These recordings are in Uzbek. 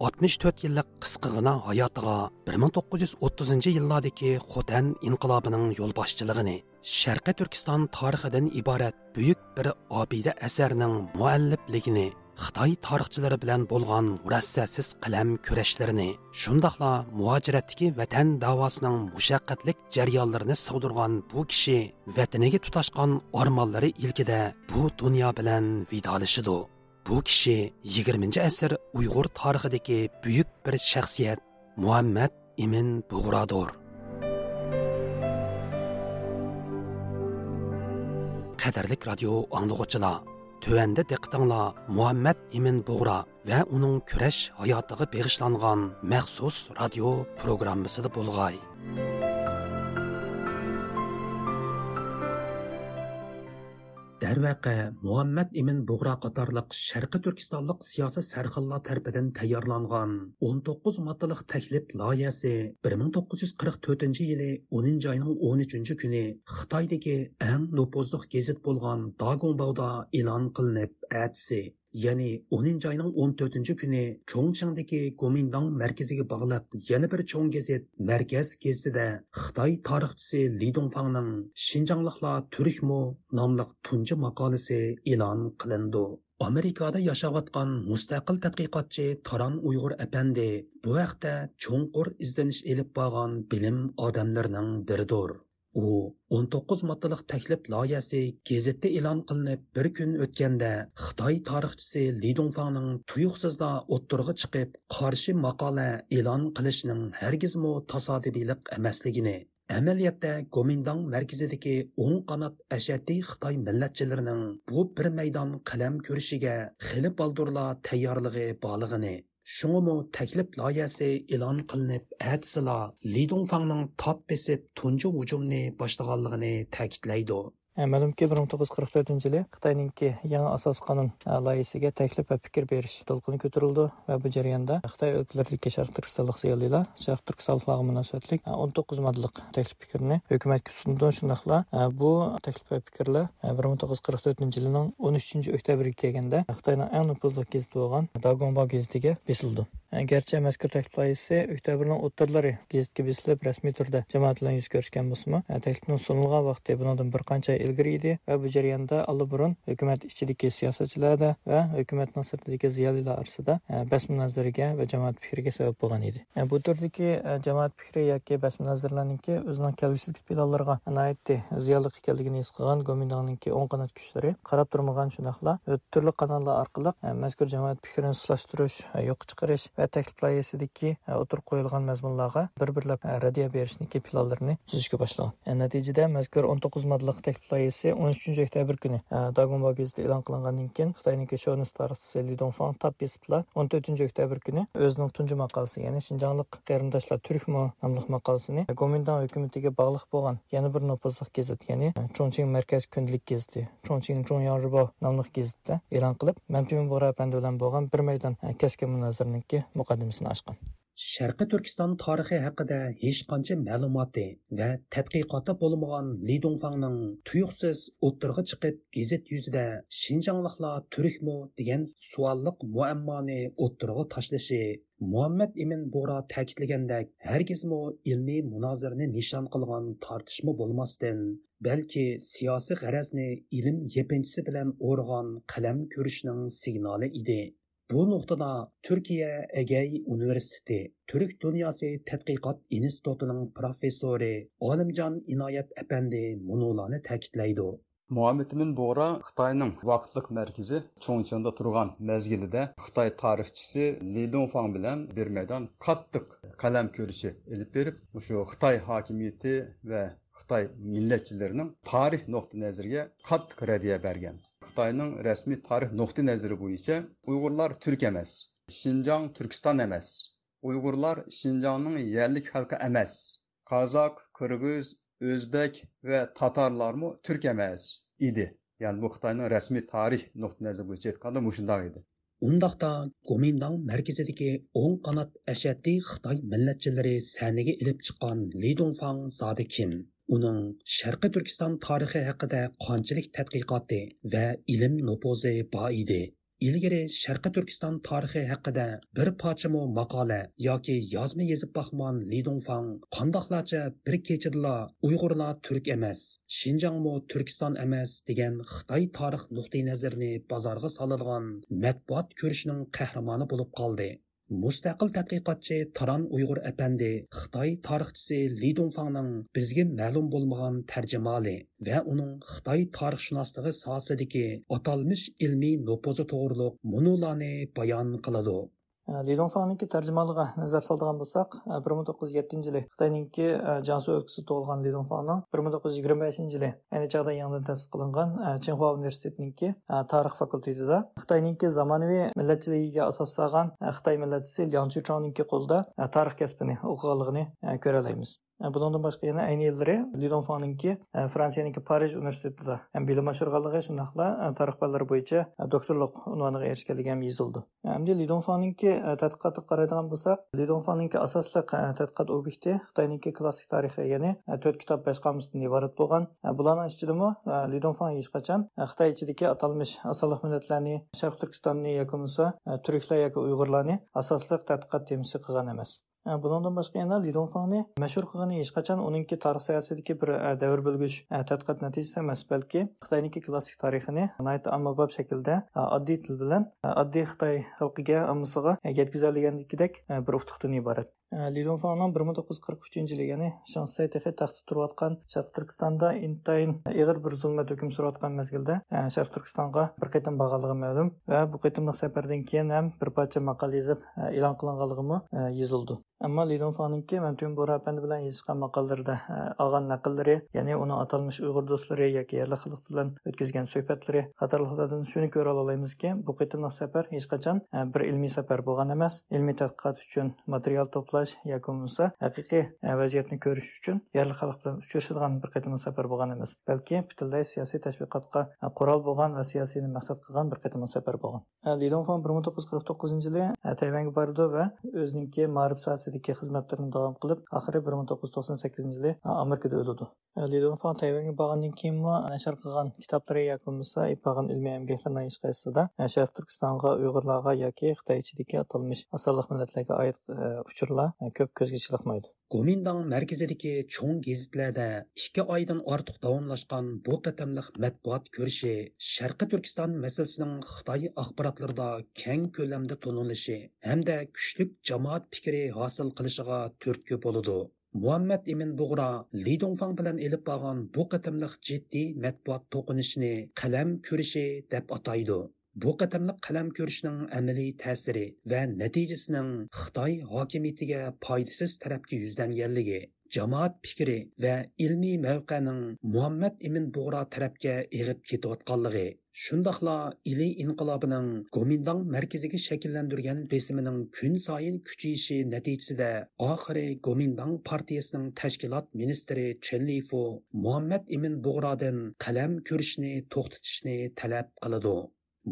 64 yillik qisqigina hayotiga 1930 yillardagi Xotan inqilobining yo'lboshchiligini Sharqiy Turkiston tarixidan iborat buyuk bir obida asarning muallifligini Xitoy tarixchilari bilan bo'lgan murassasiz qalam kurashlarini, shundoqla muhojiratdagi vatan davosining mushaqqatlik jarayonlarini sig'dirgan bu kishi vataniga tutashgan ormonlari ilkida bu dunyo bilan vidolishidu. Bu kishi 20 asr Uyg'ur tarixidagi buyuk bir shaxsiyat Muhammad Imin Bug'rodir. Qadarlik radio anglag'uchilar Төвәндә диqqәтеңләр Muhammad Имин Бугра ва уның көрәш хаятыга бегышланган махсус радио программасында булгай. Darvaqa muhammad imin bug'ra qatorliq sharqi turkistonlik siyosiy sarxillar tarafidan tayyorlangan 19 moddalik taklif loyihasi 1944 yili 10 oyning 13 kuni xitoydagi eng nupuzli gazet bo'lgan dagonbauda e'lon qilinib atsi ya'ni 10 oyning 14 kuni cho'ngchingdagi gomindang markaziga bog'lab yana bir cho'ng gazet markaz gazetida xitoy tarixchisi li dongfangning shinjongliklar turkmu nomli tunji maqolasi e'lon qilindi. Amerikada yashayotgan mustaqil tadqiqotchi taron uyg'ur apandi. Bu haqda cho'nqur izlanish elib borgan bilim odamlarining biridir. U 19 moddalik taklif loyihasi gazetda e'lon qilinib bir kun o'tganda xitoy tarixchisi li dongfangning tuyuqsizda o'ttirg'i chiqib qarshi maqola e'lon qilishning hargizmu tasodibiylik emasligini amaliyotda gomindong markazidagi o'ng qanot ashaddiy xitoy millatchilarining bu bir maydon qalam ko'rishiga xili baldurla tayyorligi borlig'ini Шуңымы тәкліп лаясы илан қылынып, әтсіла Ли Дongfangның тап бесіп tunji hujumni boshlaganligini ta'kidlaydi. Məlumki 1944-cü il Xitayninki yeni əsas qanun layihəsinə təklif və fikir veriş dolğunu götürüldü və bu cərəyanda Xitay ölkələrindəki Şərq Türkistanlıq ziyalilər Şərq Türkistanlıqlarına münasibətlik 19 maddəlik təklif fikrini hökumətə sundu. Şunaqla bu təklif və fikirlər 1944-cü ilin 13-cü oktyabrı kelgəndə Xitayın ən nüfuzlu qəzeti olan Dagonba qəzetiga besildi. Gerçi məzkur təklif layihəsi oktyabrın o'rtalari gazetga besilib rasmiy turda jamoat bilan yuz ko'rishgan bo'lsa taklifning sunilgan vaqti bundan bir qancha ilgari edi va bu jarayonda allaburun hukumat ichidagi siyosatchilarda va hukumatning sirtidagi ziyolilar orasida e, bas munozaraga va jamoat fikriga sabab bo'lgan edi. E, bu turdagi e, jamoat fikri yoki bas munozaralarniki o'zining kelgusi planlariga nihoyatda ziyonli ekanligini his qilgan gomindangniki o'ng qanot kuchlari qarab turmagan shundoqla turli kanallar orqali mazkur jamoat fikrini suslashtirish yo'q chiqarish va taklif loyihasidagi o'tirib qo'yilgan mazmunlarga bir birlab radiya berishniki planlarini tuzishga boshlagan. Natijada mazkur o'n to'qqiz modliq taklif loyihasi o'n uchinchi oktyabr kuni e, Dagonba gazetida e'lon qilingandan keyin xitoyniki shonis tarixchisi li donfan tab besibla o'n to'rtinchi oktyabr kuni o'zining tunji maqolasi ya'ni shinjonglik qarindoshlar turkmo nomli maqolasini e, gomindan hukumatiga bog'liq bo'lgan yana bir nopozliq gazet ya'ni e, Chongqing markaz kundalik gazeti chongching chongyangribo nomli gazetda e'lon qilib mamtimin bora bilan bo'lgan bir maydon kaskin munozirniki muqaddimasini ochgan. Sharqiy turkiston tarixi haqida hech qancha ma'lumoti va tadqiqoti bo'lmagan li dongfangning tuyuqsiz o'ttirg'i chiqib gazet yuzida shinjongliklar turkmu degan savolliq muammoni o'ttirg'i tashlashi muhammad ibn bo'ra ta'kidlagandek hargizmi ilmiy munozirni nishon qilgan tortishma bo'lmasdan balki siyosiy g'arazni ilm yepinchisi bilan o'rg'on qalam ko'rishning signali edi? Bu nuqtada Türkiye Egey Üniversiteti Türk Dünyası Tədqiqat İnstitutunun professori Olimcan İnayət Əpəndi munularını təkidləydi. Muhammed Bora Xitoyning vaqtliq markazi Chongqingda turgan mezgilida Xitoy tarixchisi Li Dongfang bilan bir maydon qattiq qalam ko'rishi ilib berib, shu Xitoy hokimiyati va Xitoy millatchilarining tarix nuqtai nazariga qattiq radiya bergan. Xitoyning rasmiy tarix nuqtai nazari bo'yicha Uyg'urlar turk emas, Shinjong Turkiston emas, uyg'urlar shinjongning yerlik xalqi emas qozok kirgiz o'zbek va tatorlarmi turk emas idi. ya'ni bu xitoyning rasmiy tarix nuqtai nazari bo'yicha aytganda mushundoq edi Ундақта Гоминдаң мәркезідегі оң қанат әшәтті Қытай милләтчілері сәнеге іліп шыққан Ли Донфаң uning ким? turkiston tarixi haqida qanchalik tadqiqoti va ilm nupozi bor edi. ilgari sharqi turkiston tarixi haqida bir pochimo maqola yoki yozma yezib boqmon lidonfang qandoqlarcha bir kechadala uyg'urlar turk emas shinjongmu turkiston emas degan xitoy tarix nuqtai nazarini bozorga soladigan matbuot ko'rishning qahramoni bo'lib qoldi mustaqil tadqiqotchi taron Uyğur apandi xitoy tarixchisi li dunfangning bizga ma'lum bo'lmagan tarjimali va uning xitoy tarixshunosligi sohasidagi atalmish ilmiy nupuzi to'g'riliq munularni bayon qiladi. Э, Лилонфаңныңки тәрҗемалыгы назар салдыган булсак, 1907 э, елы Хытайныңки э, Жансу өлкәсе туылган Лилонфаңның 1925 елы әни чагда яңадан тәсис кылынган Чинхуа университетыныңки тарих факультетында Хытайныңки заманауи милләтчелегегә асас салган Хытай милләтчесе Лян Чучаныңки кулда тарих кәсбене укыганлыгын күрә алабыз. Э, bundan boshqa yana ayni yillari lidonfaninki e, Fransiyaniki Parij universitetida ham bilim oshirganligi shundoqla e, tarix fanlari bo'yicha e, doktorlik unvoniga erishganligi ham yozildi. Hamda lidonfaninki tadqiqotga qaraydigan bo'lsak, Lidon asosliq asosli tadqiqot obyekti Xitoyniki klassik tarixi, ya'ni 4 kitob 5 qomusdan iborat bo'lgan. Bularning ichidami lidonfan hech qachon Xitoy ichidagi atalmish asalliq millatlarni, Sharq Turkistonni yoki bo'lmasa turklar yoki uyg'urlarni asosli tadqiqot temasi qilgan emas. Bundan boshqa yana Li Dongfangni mashhur qilgani hech qachon uningki tarix siyosatidagi bir e, davr bo'lgich e, tadqiqot natijasi emas, balki Xitoyniki klassik tarixini nihoyat ommabop shaklda e, oddiy til bilan oddiy Xitoy xalqiga, ommasiga yetkazilgandagidek bir utuqdan iborat. Li Dongfangning 1943 yili, ya'ni Shansay texi taxtda turayotgan Sharq Turkistonda intayin ig'ir bir zulmat hukm surayotgan mezgilda Sharq Turkistonga bir qaytim borganligi ma'lum va bu qaytimlik safardan keyin ham bir parcha maqola yozib e'lon qilinganligimi yozildi. Ammo Lidon Faninki Mamtun bo'rapandi bilan yozgan maqollarda e, olgan naqllari, ya'ni uni atalmish Uyg'ur do'stlari yoki yerli xalq bilan o'tkazgan suhbatlari qatorlardan shuni ko'ra olamizki, bu qitimliq safar hech qachon e, bir ilmiy safar bo'lgan emas. Ilmiy tadqiqot uchun material to'plash yoki bo'lmasa haqiqiy e, vaziyatni ko'rish uchun yerli xalq bilan uchrashadigan bir qitimliq safar bo'lgan emas, balki butunlay siyosiy tashviqotga qurol bo'lgan va siyosiyni maqsad qilgan bir qitimliq safar bo'lgan. Lidon Fan 1949 yili Tayvanga bordi va o'ziniki ma'rif sohasidagi xizmatlarini davom qilib, oxiri 1998 yili Amerikada o'ldi. E, Lidon Tayvanga borgandan keyinmi nashr qilgan kitoblari yoki bo'lmasa ipagan ilmiy amgaklarni hech qaysisida e, Sharq Turkistonga, Uyg'urlarga yoki Xitoy ichidagi atalmish asalliq millatlarga oid e, uchurlar ko'p ko'zga chiliqmaydi Гоминдаң мәркезидәге чоң гезитләрдә 2 айдан артык дәвамлашкан бу кытымлык матбугат күрше Шәрқи Түркистан мәсьәлесенең Хытай ахбаратларында кәң күләмдә тонылышы һәм дә күчлек җәмәгать фикри хасил кылышыга төрткө булды. Muhammed Emin Buğra, Li Dongfang bilan elib borgan bu qatimliq jiddiy matbuot to'qinishini qalam ko'rishi deb ataydi. Bu qatimliq qalam ko'rishning amaliy ta'siri va natijasining Xitoy hokimiyatiga foydasiz tarafga yuzlanganligi, jamoat fikri va ilmiy mavqening Muhammad Emin bug'ro tarafga eg'ib ketayotganligi shundoqla ili inqilobining Gomindang markaziga shakllantirgan besimining kun sayin kuchayishi natijasida oxiri Gomindang partiyasining tashkilot ministri Chen Lifu Muhammad Emin bug'rodan qalam ko'rishni to'xtatishni talab qiladi.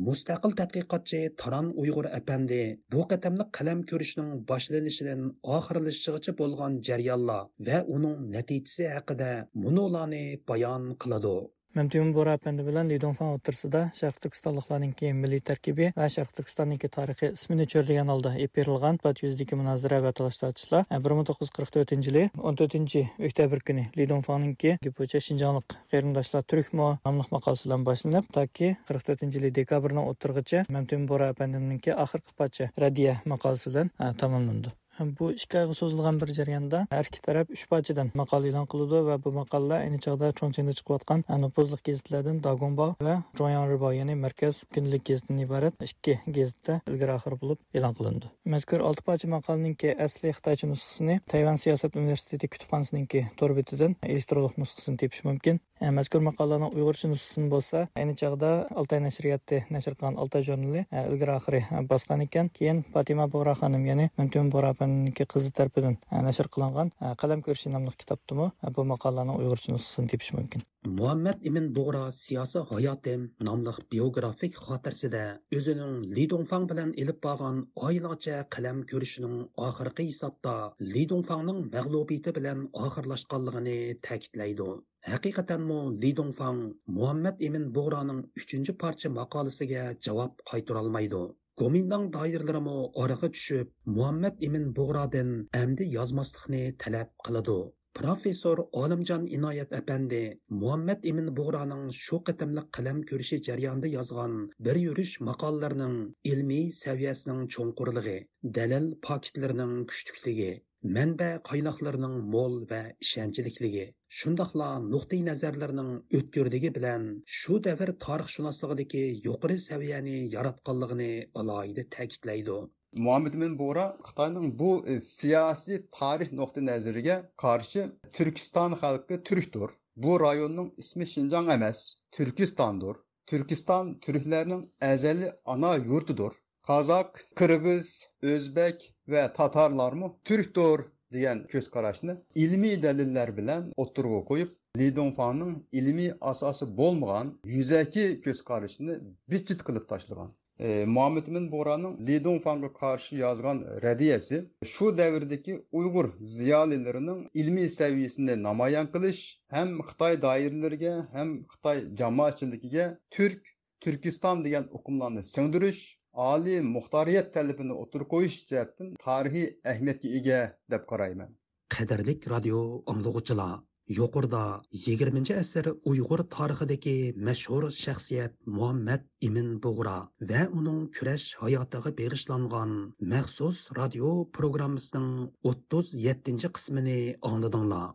Mustaqil tadqiqotchi Taran Uyg'ur apandi bu qatamli qalam ko'rishning boshlanishidan oxirlashishigacha bo'lgan jarayonlar va uning natijasi haqida munolarni bayon qiladi. Məmtəmin Bora əpəndi bilən Lidonfan otursida Şərq Türkistanlıqlarınki milli tərkibi və Şərq Türkistanınki tarixi ismini çördüyən halda epirilgan pat yüzdəki münazirə və təlaşdatçılar 1944-cü il 14-cü oktyabr günü Lidonfanınki Gipuça Şinjanlıq qeyrindaşlar Türkmo namlıq maqalısından başlanıb ta ki 44-cü il dekabrın oturğıcı Məmtəmin Bora əpəndinin ki axırqı patça radiya maqalısından e, tamamlandı. Bu ikki oyga so'zilgan bir jarayonda har ikki taraf uch parchadan maqola e'lon qildi va bu maqolalar ayni chog'da cho'ngchingda chiqayotgan nupuzli gazetlardan dagonbo va joyan ribo ya'ni markaz kunlik gazetidan iborat ikki gazetda ilgari oxir bo'lib e'lon qilindi mazkur olti parcha maqolaninki asli xitoycha nusxasini tayvan siyosat universiteti kutubxonasiningki to'r betidan elektronlik nusxasini tepish mumkin mazkur maqolaning uyg'urcha nusxasini bo'lsa ayni chog'da oltay nashriyati nashr qilgan oltay jurnali ilgari oxiri bosgan ekan keyin fatima bo'ra xonim ya'ni mumkin bora Ukrainaniki qizi tarafidan e, nashr qilingan e, qalam ko'rishi nomli kitobdimi? E, bu maqolaning uyg'urcha nusxasini tepish mumkin. Muhammad ibn bug'ra siyosiy hayotim nomli biografik xotirasida o'zining li donfang bilan ilib borgan oylarcha qalam ko'rishining oxirgi hisobda li donfangning mag'lubiyati bilan oxirlashganligini ta'kidlaydi. Haqiqatanmi li dongfang muhammad ibn bug'roning uchinchi parcha maqolasiga javob qaytarolmaydi. Komindang doirlarimi oraga tushib, Muhammad Emin Bug'rodin әмді yozmaslikni talab qiladi. Professor Olimjon Inoyat apandi Muhammad Imin Bug'roning shu qitimliq qalam ko'rishi jarayonida yozgan bir yurish maqollarining ilmiy saviyasining cho'nqurligi, dalil paketlarining kuchlikligi, manba qaynoqlarining mo'l va ishonchlikligi shundoqla nuqtai nazarlarning o'tkirligi bilan shu davr tarixshunosligidagi yuqori saviyani yaratganligini alohida ta'kidlaydi muhammad ibn bo'ra xitoyning bu e, siyosiy tarix nuqtai nazariga qarshi turkiston xalqi turkdir bu rayonning ismi shinjong emas turkistondir turkiston turklarning azali ana yurtidir qozoq qirg'iz o'zbek ve va tatarlarmi? Turkdir degan ko'z qarashni ilmiy dalillar bilan o'ttirg'a qo'yib li donfanning ilmiy asosi bo'lmagan yuzaki ko'z qarashini bichit qilib tashlagan. E, muhammad ibn bo'raning li donfanga qarshi yozgan radiyasi shu davrdagi uyg'ur ziyolilarining ilmiy saviyasini namoyon qilish ham xitoy doiralariga ham xitoy jamoatchiligiga turk turkiston degan uqumlarni singdirish oliy muxtoriyat talabini o'tirib qo'yish jihatdan tarixiy ahamiyatga ega deb qarayman. Qadrlik radio anglag'uchilar yuqorida 20 asr uyg'ur tarixidagi mashhur shaxsiyat muhammad imin bug'ra va uning kurash hayotiga beg'ishlangan maxsus radio programmasining 37 qismini angladinglar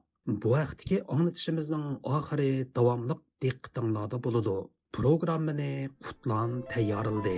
bu vaqtgi anglatishimizning oxiri davomli diqqatinglarda bo'ludi. Programmani qutlan tayyorildi